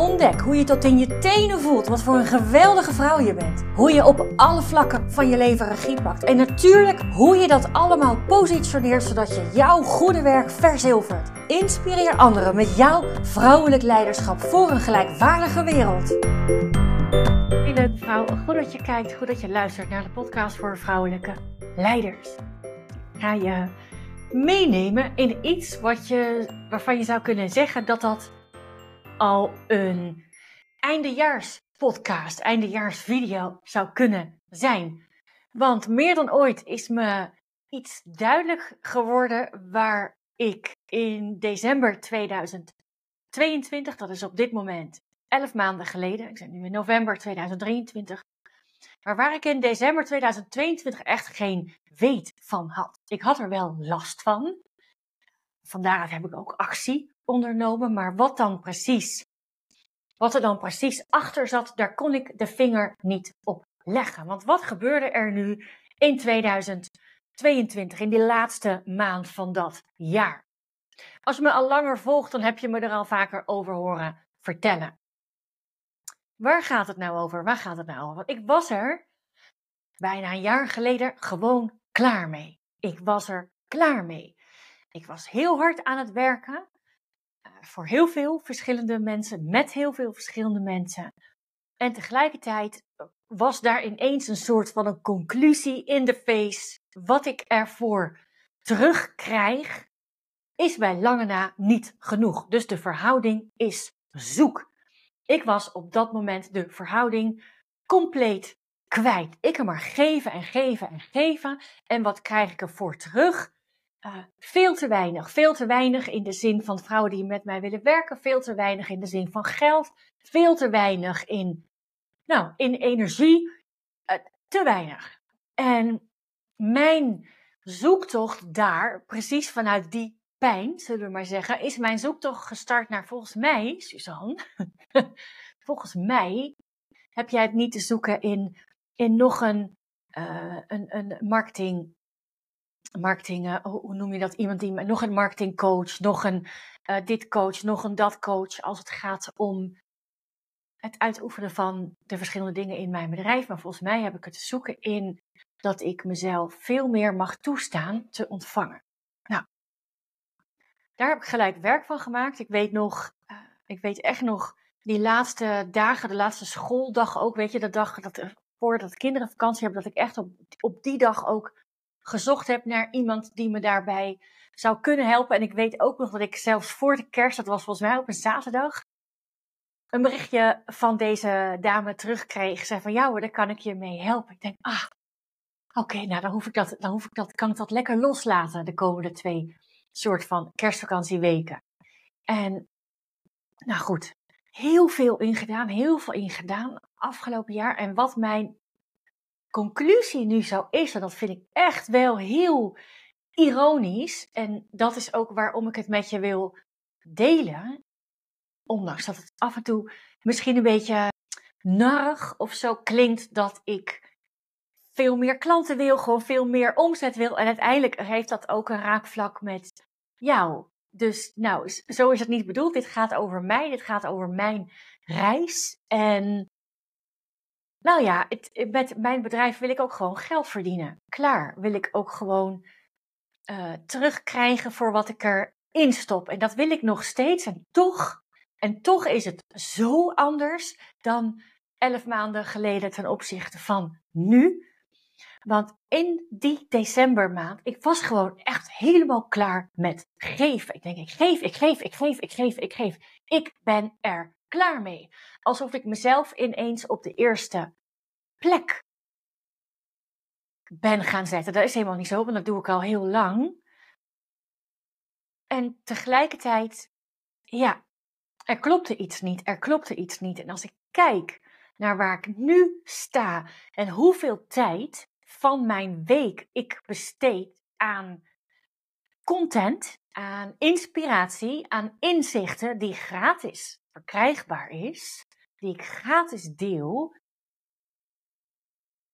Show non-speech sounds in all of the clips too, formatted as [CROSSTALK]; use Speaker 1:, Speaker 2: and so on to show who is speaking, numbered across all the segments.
Speaker 1: Ontdek hoe je tot in je tenen voelt wat voor een geweldige vrouw je bent. Hoe je op alle vlakken van je leven regie pakt. En natuurlijk hoe je dat allemaal positioneert zodat je jouw goede werk verzilvert. Inspireer anderen met jouw vrouwelijk leiderschap voor een gelijkwaardige wereld. Hey leuke vrouw, goed dat je kijkt, goed dat je luistert naar de podcast voor vrouwelijke leiders. Ga je meenemen in iets wat je, waarvan je zou kunnen zeggen dat dat al een eindejaars podcast, eindejaars video zou kunnen zijn. Want meer dan ooit is me iets duidelijk geworden waar ik in december 2022, dat is op dit moment 11 maanden geleden, ik zit nu in november 2023, maar waar ik in december 2022 echt geen weet van had. Ik had er wel last van. Vandaar heb ik ook actie ondernomen. Maar wat dan precies, wat er dan precies achter zat, daar kon ik de vinger niet op leggen. Want wat gebeurde er nu in 2022, in die laatste maand van dat jaar? Als je me al langer volgt, dan heb je me er al vaker over horen vertellen. Waar gaat het nou over? Waar gaat het nou over? Ik was er bijna een jaar geleden gewoon klaar mee. Ik was er klaar mee. Ik was heel hard aan het werken voor heel veel verschillende mensen, met heel veel verschillende mensen. En tegelijkertijd was daar ineens een soort van een conclusie in de face. Wat ik ervoor terugkrijg, is bij lange na niet genoeg. Dus de verhouding is zoek. Ik was op dat moment de verhouding compleet kwijt. Ik kan maar geven en geven en geven. En wat krijg ik ervoor terug? Uh, veel te weinig. Veel te weinig in de zin van vrouwen die met mij willen werken. Veel te weinig in de zin van geld. Veel te weinig in, nou, in energie. Uh, te weinig. En mijn zoektocht daar, precies vanuit die pijn, zullen we maar zeggen, is mijn zoektocht gestart naar volgens mij, Suzanne, [LAUGHS] volgens mij heb jij het niet te zoeken in, in nog een, uh, een, een marketing marketing, uh, hoe noem je dat? Iemand die nog een marketingcoach, nog een uh, dit coach, nog een dat coach. Als het gaat om het uitoefenen van de verschillende dingen in mijn bedrijf. Maar volgens mij heb ik het te zoeken in dat ik mezelf veel meer mag toestaan te ontvangen. Nou, daar heb ik gelijk werk van gemaakt. Ik weet nog, uh, ik weet echt nog die laatste dagen, de laatste schooldag ook, weet je, de dag dat, voordat kinderen vakantie hebben, dat ik echt op, op die dag ook gezocht heb naar iemand die me daarbij zou kunnen helpen. En ik weet ook nog dat ik zelfs voor de kerst, dat was volgens mij op een zaterdag, een berichtje van deze dame terugkreeg. Zei van, ja hoor, daar kan ik je mee helpen. Ik denk, ah, oké, nou dan hoef ik dat, dan hoef ik dat, kan ik dat lekker loslaten de komende twee soort van kerstvakantieweken. En, nou goed, heel veel in gedaan, heel veel in gedaan afgelopen jaar. En wat mijn conclusie nu zo is, en dat vind ik echt wel heel ironisch. En dat is ook waarom ik het met je wil delen. Ondanks dat het af en toe misschien een beetje narig of zo klinkt dat ik veel meer klanten wil, gewoon veel meer omzet wil. En uiteindelijk heeft dat ook een raakvlak met jou. Dus nou, zo is het niet bedoeld. Dit gaat over mij, dit gaat over mijn reis. En nou ja, het, met mijn bedrijf wil ik ook gewoon geld verdienen. Klaar, wil ik ook gewoon uh, terugkrijgen voor wat ik erin stop. En dat wil ik nog steeds. En toch, en toch is het zo anders dan elf maanden geleden ten opzichte van nu. Want in die decembermaand, ik was gewoon echt helemaal klaar met geven. Ik denk, ik geef, ik geef, ik geef, ik geef, ik geef. Ik ben er klaar mee. Alsof ik mezelf ineens op de eerste plek ben gaan zetten. Dat is helemaal niet zo, want dat doe ik al heel lang. En tegelijkertijd, ja, er klopte iets niet, er klopte iets niet. En als ik kijk naar waar ik nu sta en hoeveel tijd van mijn week ik besteed aan content, aan inspiratie, aan inzichten die gratis verkrijgbaar is, die ik gratis deel,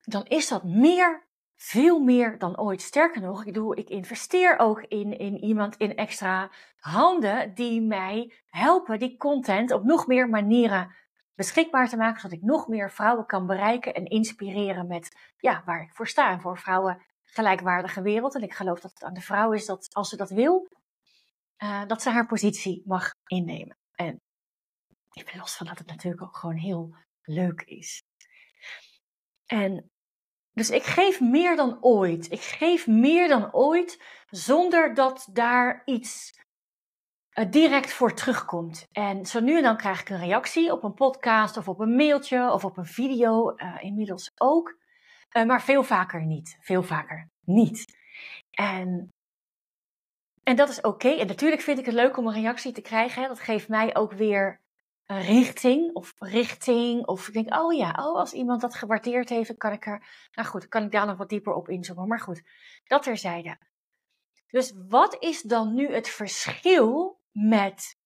Speaker 1: dan is dat meer, veel meer dan ooit. Sterker nog, ik, doe, ik investeer ook in, in iemand, in extra handen die mij helpen die content op nog meer manieren beschikbaar te maken, zodat ik nog meer vrouwen kan bereiken en inspireren met ja, waar ik voor sta. En voor vrouwen gelijkwaardige wereld. En ik geloof dat het aan de vrouw is dat als ze dat wil, uh, dat ze haar positie mag innemen. En ik ben los van dat het natuurlijk ook gewoon heel leuk is. En dus ik geef meer dan ooit. Ik geef meer dan ooit zonder dat daar iets uh, direct voor terugkomt. En zo nu en dan krijg ik een reactie op een podcast of op een mailtje of op een video. Uh, inmiddels ook. Maar veel vaker niet. Veel vaker niet. En en dat is oké. En natuurlijk vind ik het leuk om een reactie te krijgen. Dat geeft mij ook weer een richting. Of richting. Of ik denk, oh ja, oh, als iemand dat gewaardeerd heeft, kan ik er. Nou goed, kan ik daar nog wat dieper op inzoomen. Maar goed, dat terzijde. Dus wat is dan nu het verschil met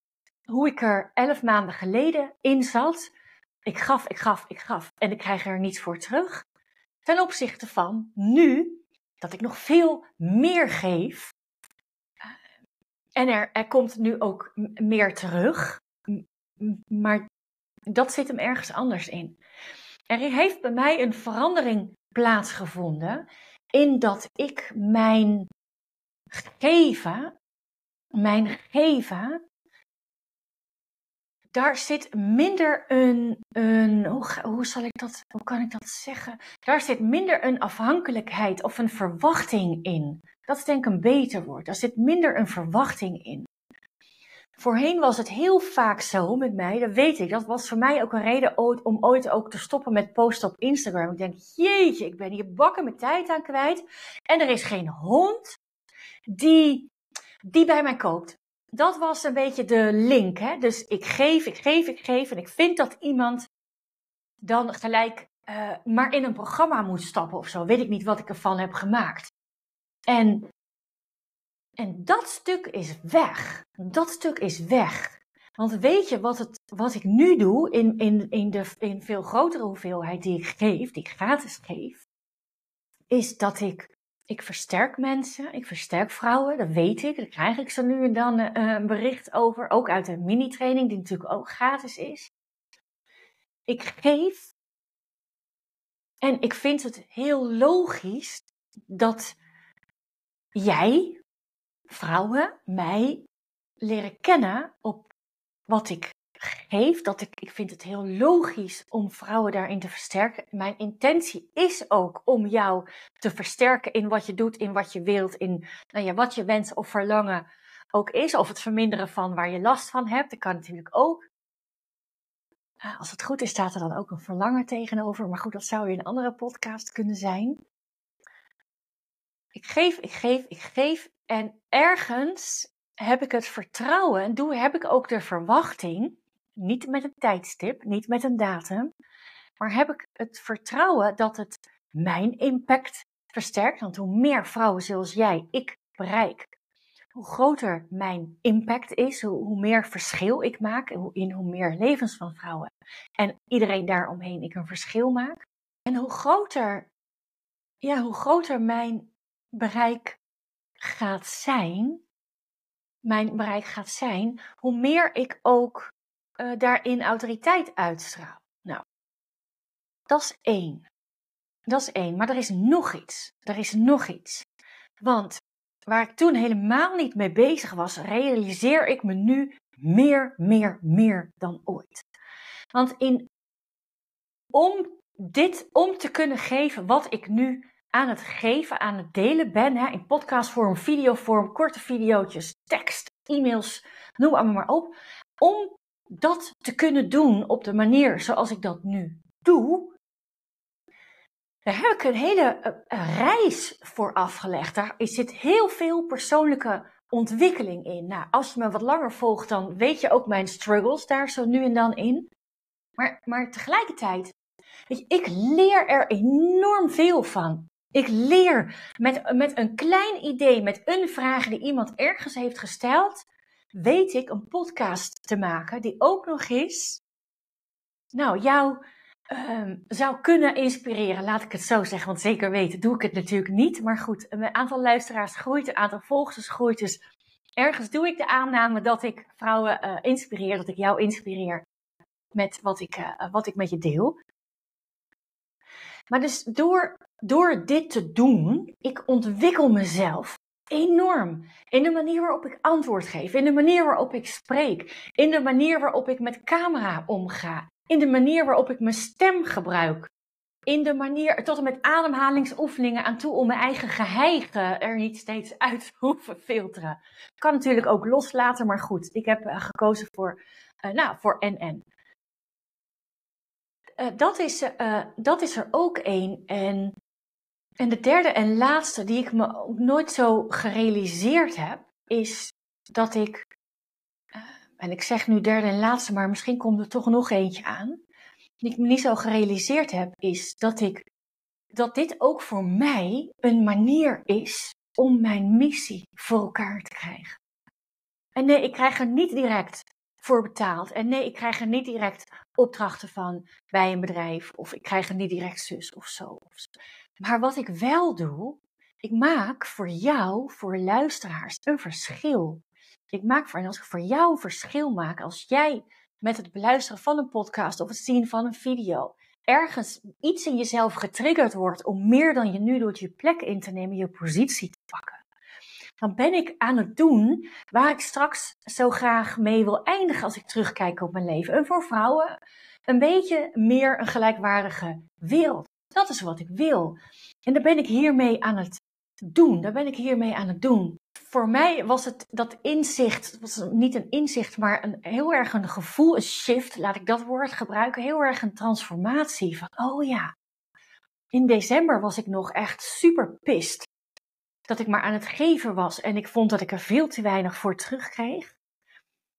Speaker 1: hoe ik er elf maanden geleden in zat? Ik gaf, ik gaf, ik gaf. En ik krijg er niets voor terug. Ten opzichte van nu, dat ik nog veel meer geef en er, er komt nu ook meer terug. Maar dat zit hem ergens anders in. Er heeft bij mij een verandering plaatsgevonden in dat ik mijn geven, mijn geven, daar zit minder een, een hoe, hoe zal ik dat, hoe kan ik dat zeggen? Daar zit minder een afhankelijkheid of een verwachting in. Dat is denk ik een beter woord. Daar zit minder een verwachting in. Voorheen was het heel vaak zo met mij, dat weet ik. Dat was voor mij ook een reden om ooit ook te stoppen met posten op Instagram. Ik denk, jeetje, ik ben hier bakken met tijd aan kwijt. En er is geen hond die, die bij mij koopt. Dat was een beetje de link. Hè? Dus ik geef, ik geef, ik geef. En ik vind dat iemand dan gelijk uh, maar in een programma moet stappen of zo. Weet ik niet wat ik ervan heb gemaakt. En, en dat stuk is weg. Dat stuk is weg. Want weet je wat, het, wat ik nu doe in, in, in de in veel grotere hoeveelheid die ik geef, die ik gratis geef, is dat ik, ik versterk mensen, ik versterk vrouwen, dat weet ik. Daar krijg ik zo nu en dan uh, een bericht over, ook uit een mini-training die natuurlijk ook gratis is. Ik geef en ik vind het heel logisch dat jij, vrouwen, mij leren kennen op wat ik geef. Dat ik, ik vind het heel logisch om vrouwen daarin te versterken. Mijn intentie is ook om jou te versterken in wat je doet, in wat je wilt, in nou ja, wat je wens of verlangen ook is. Of het verminderen van waar je last van hebt. Dat kan natuurlijk ook. Als het goed is, staat er dan ook een verlangen tegenover. Maar goed, dat zou je een andere podcast kunnen zijn. Ik geef, ik geef, ik geef. En ergens heb ik het vertrouwen en doe, heb ik ook de verwachting, niet met een tijdstip, niet met een datum, maar heb ik het vertrouwen dat het mijn impact versterkt. Want hoe meer vrouwen zoals jij ik bereik, hoe groter mijn impact is, hoe, meer verschil ik maak, in hoe meer levens van vrouwen en iedereen daaromheen ik een verschil maak. En hoe groter, ja, hoe groter mijn bereik gaat zijn, mijn bereik gaat zijn, hoe meer ik ook uh, daarin autoriteit uitstraal. Nou, dat is één. Dat is één. Maar er is nog iets. Er is nog iets. Want waar ik toen helemaal niet mee bezig was, realiseer ik me nu meer, meer, meer dan ooit. Want in, om dit, om te kunnen geven wat ik nu aan het geven, aan het delen ben. Hè, in podcastvorm, videovorm, korte video's, tekst, e-mails, noem allemaal maar op. Om dat te kunnen doen op de manier zoals ik dat nu doe, daar heb ik een hele eh, reis voor afgelegd. Daar zit heel veel persoonlijke ontwikkeling in. Nou, als je me wat langer volgt, dan weet je ook mijn struggles daar zo nu en dan in. Maar, maar tegelijkertijd, weet je, ik leer er enorm veel van. Ik leer met, met een klein idee, met een vraag die iemand ergens heeft gesteld, weet ik een podcast te maken die ook nog eens, nou, jou Ehm, zou kunnen inspireren, laat ik het zo zeggen. Want zeker weten doe ik het natuurlijk niet. Maar goed, een aantal luisteraars groeit, een aantal volgers groeit. Dus ergens doe ik de aanname dat ik vrouwen uh, inspireer, dat ik jou inspireer met wat ik, uh, wat ik met je deel. Maar dus door, door dit te doen, ik ontwikkel mezelf enorm. In de manier waarop ik antwoord geef, in de manier waarop ik spreek, in de manier waarop ik met camera omga, in de manier waarop ik mijn stem gebruik. In de manier, tot en met ademhalingsoefeningen aan toe om mijn eigen geheigen er niet steeds uit te hoeven filteren. Kan natuurlijk ook loslaten, maar goed, ik heb uh, gekozen voor, uh, nou, voor NN. Uh, dat, is, dat is er ook één. En, en de derde en laatste, die ik me ook nooit zo gerealiseerd heb, is dat ik en ik zeg nu derde en laatste, maar misschien komt er toch nog eentje aan, die ik me niet zo gerealiseerd heb, is dat ik dat dit ook voor mij een manier is om mijn missie voor elkaar te krijgen. En nee, ik krijg er niet direct voor betaald. En nee, ik krijg er niet direct opdrachten van bij een bedrijf. Of ik krijg er niet direct zus of zo. Maar wat ik wel doe, ik maak voor jou, voor luisteraars, een verschil. Ik maak voor, en als ik voor jou een verschil maak, als jij met het beluisteren van een podcast of het zien van een video ergens iets in jezelf getriggerd wordt om meer dan je nu doet je plek in te nemen, je positie te pakken, dan ben ik aan het doen waar ik straks zo graag mee wil eindigen als ik terugkijk op mijn leven. En voor vrouwen een beetje meer een gelijkwaardige wereld. Dat is wat ik wil. En daar ben ik hiermee aan het doen. Daar ben ik hiermee aan het doen voor mij was het dat inzicht, was niet een inzicht, maar een, heel erg een gevoel, een shift, laat ik dat woord gebruiken, heel erg een transformatie van, oh ja, in december was ik nog echt super pist dat ik maar aan het geven was en ik vond dat ik er veel te weinig voor terugkreeg.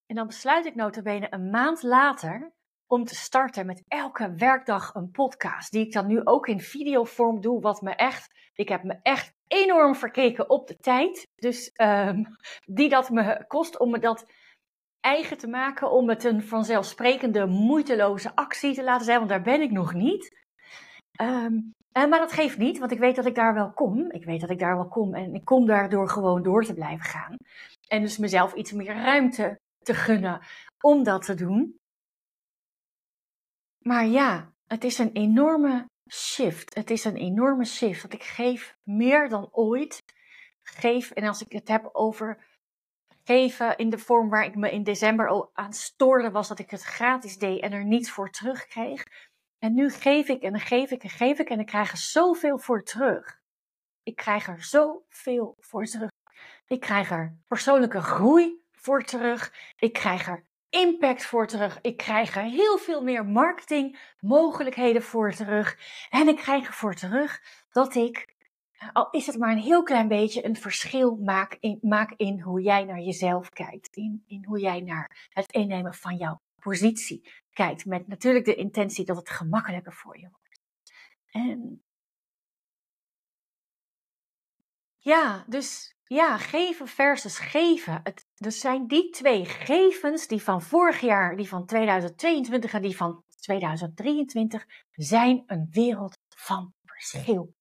Speaker 1: En dan besluit ik notabene een maand later om te starten met elke werkdag een podcast, die ik dan nu ook in videovorm doe, wat me echt, ik heb me echt enorm verkeken op de tijd. Dus um, die dat me kost om me dat eigen te maken, om het een vanzelfsprekende, moeiteloze actie te laten zijn, want daar ben ik nog niet. Um, maar dat geeft niet, want ik weet dat ik daar wel kom. Ik weet dat ik daar wel kom en ik kom daardoor gewoon door te blijven gaan. En dus mezelf iets meer ruimte te gunnen om dat te doen. Maar ja, het is een enorme shift. Het is een enorme shift. Want ik geef meer dan ooit. Geef, en als ik het heb over geven in de vorm waar ik me in december al aan stoorde, was dat ik het gratis deed en er niets voor terugkreeg. En nu geef ik en geef ik en geef ik en ik krijg er zoveel voor terug. Ik krijg er zoveel voor terug. Ik krijg er persoonlijke groei voor terug. Ik krijg er impact voor terug. Ik krijg er heel veel meer marketingmogelijkheden voor terug. En ik krijg er voor terug dat ik, al is het maar een heel klein beetje, een verschil maak in, maak in hoe jij naar jezelf kijkt. In, in hoe jij naar het innemen van jouw positie kijkt. Met natuurlijk de intentie dat het gemakkelijker voor je wordt. En ja, dus ja, geven versus geven. Het, dus zijn die twee gevens, die van vorig jaar, die van 2022 en die van 2023, zijn een wereld van verschil.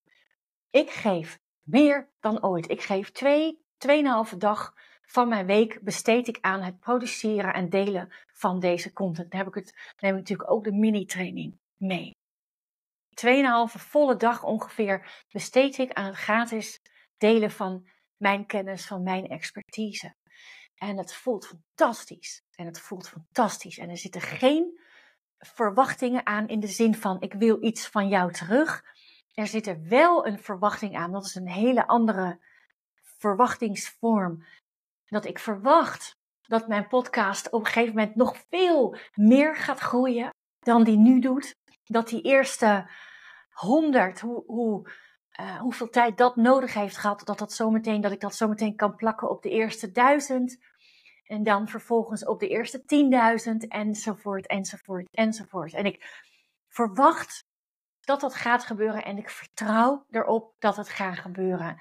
Speaker 1: Ik geef meer dan ooit. Ik geef twee, tweeënhalve dag van mijn week besteed ik aan het produceren en delen van deze content. Dan heb ik het, neem ik natuurlijk ook de mini-training mee. Tweeënhalve volle dag ongeveer besteed ik aan het gratis delen van mijn kennis, van mijn expertise. En het voelt fantastisch. En het voelt fantastisch. En er zitten geen verwachtingen aan in de zin van ik wil iets van jou terug. Er zit er wel een verwachting aan. Dat is een hele andere verwachtingsvorm. Dat ik verwacht dat mijn podcast op een gegeven moment nog veel meer gaat groeien dan die nu doet. Dat die eerste honderd, hoe, hoe uh, hoeveel tijd dat nodig heeft gehad, dat, dat, zometeen, dat ik dat zometeen kan plakken op de eerste duizend. En dan vervolgens op de eerste tienduizend, enzovoort, enzovoort, enzovoort. En ik verwacht dat dat gaat gebeuren en ik vertrouw erop dat het gaat gebeuren.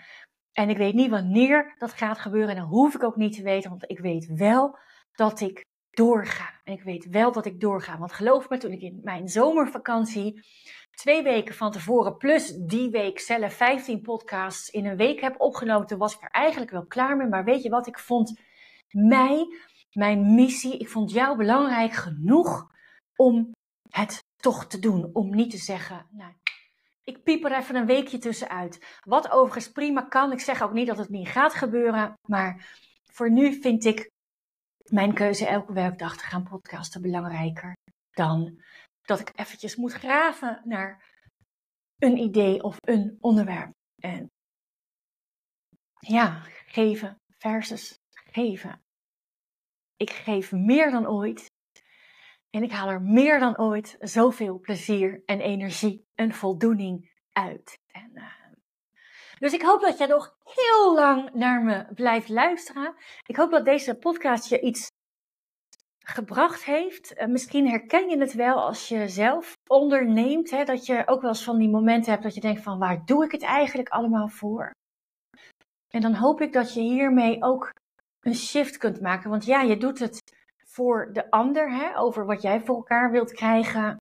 Speaker 1: En ik weet niet wanneer dat gaat gebeuren en dat hoef ik ook niet te weten, want ik weet wel dat ik doorga. En ik weet wel dat ik doorga. Want geloof me, toen ik in mijn zomervakantie twee weken van tevoren, plus die week zelf 15 podcasts in een week heb opgenomen, was ik er eigenlijk wel klaar mee. Maar weet je wat? Ik vond mij, mijn missie, ik vond jou belangrijk genoeg om het toch te doen. Om niet te zeggen, nou, ik piep er even een weekje tussenuit. Wat overigens prima kan. Ik zeg ook niet dat het niet gaat gebeuren. Maar voor nu vind ik mijn keuze elke werkdag te gaan podcasten belangrijker dan dat ik eventjes moet graven naar een idee of een onderwerp. En ja, geven versus geven. Ik geef meer dan ooit. En ik haal er meer dan ooit zoveel plezier en energie en voldoening uit. En, uh, dus ik hoop dat jij nog heel lang naar me blijft luisteren. Ik hoop dat deze podcast je iets gebracht heeft. Uh, misschien herken je het wel als je zelf onderneemt. Hè, dat je ook wel eens van die momenten hebt dat je denkt van waar doe ik het eigenlijk allemaal voor? En dan hoop ik dat je hiermee ook een shift kunt maken. Want ja, je doet het voor de ander, hè, over wat jij voor elkaar wilt krijgen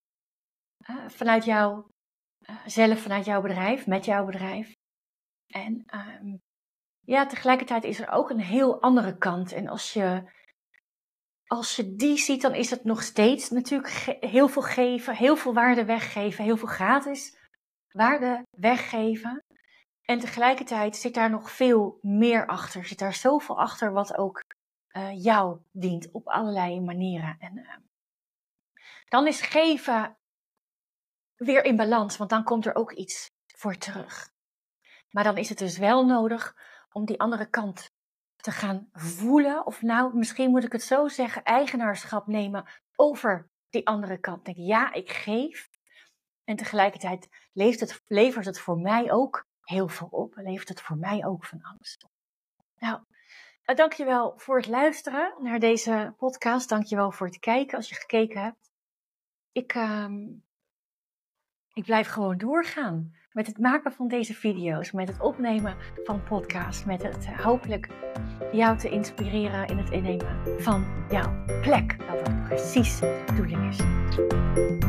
Speaker 1: uh, vanuit jou uh, zelf, vanuit jouw bedrijf, met jouw bedrijf. En um, ja, tegelijkertijd is er ook een heel andere kant. En als je, als je die ziet, dan is het nog steeds natuurlijk heel veel geven, heel veel waarde weggeven, heel veel gratis waarde weggeven. En tegelijkertijd zit daar nog veel meer achter. Zit daar zoveel achter wat ook uh, jou dient op allerlei manieren. En uh, dan is geven weer in balans, want dan komt er ook iets voor terug. Maar dan is het dus wel nodig om die andere kant te gaan voelen. Of nou, misschien moet ik het zo zeggen, eigenaarschap nemen over die andere kant. Denk, ja, ik geef. En tegelijkertijd levert het, levert het voor mij ook heel veel op. Levert het voor mij ook van alles op. Nou, uh, dankjewel voor het luisteren naar deze podcast. Dankjewel voor het kijken als je gekeken hebt. Ik, uh, ik blijf gewoon doorgaan met het maken van deze video's, met het opnemen van podcasts, met het uh, hopelijk jou te inspireren in het innemen van jouw plek. Dat dat precies de bedoeling is.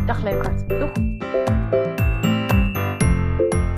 Speaker 1: Dag leukert. Doeg!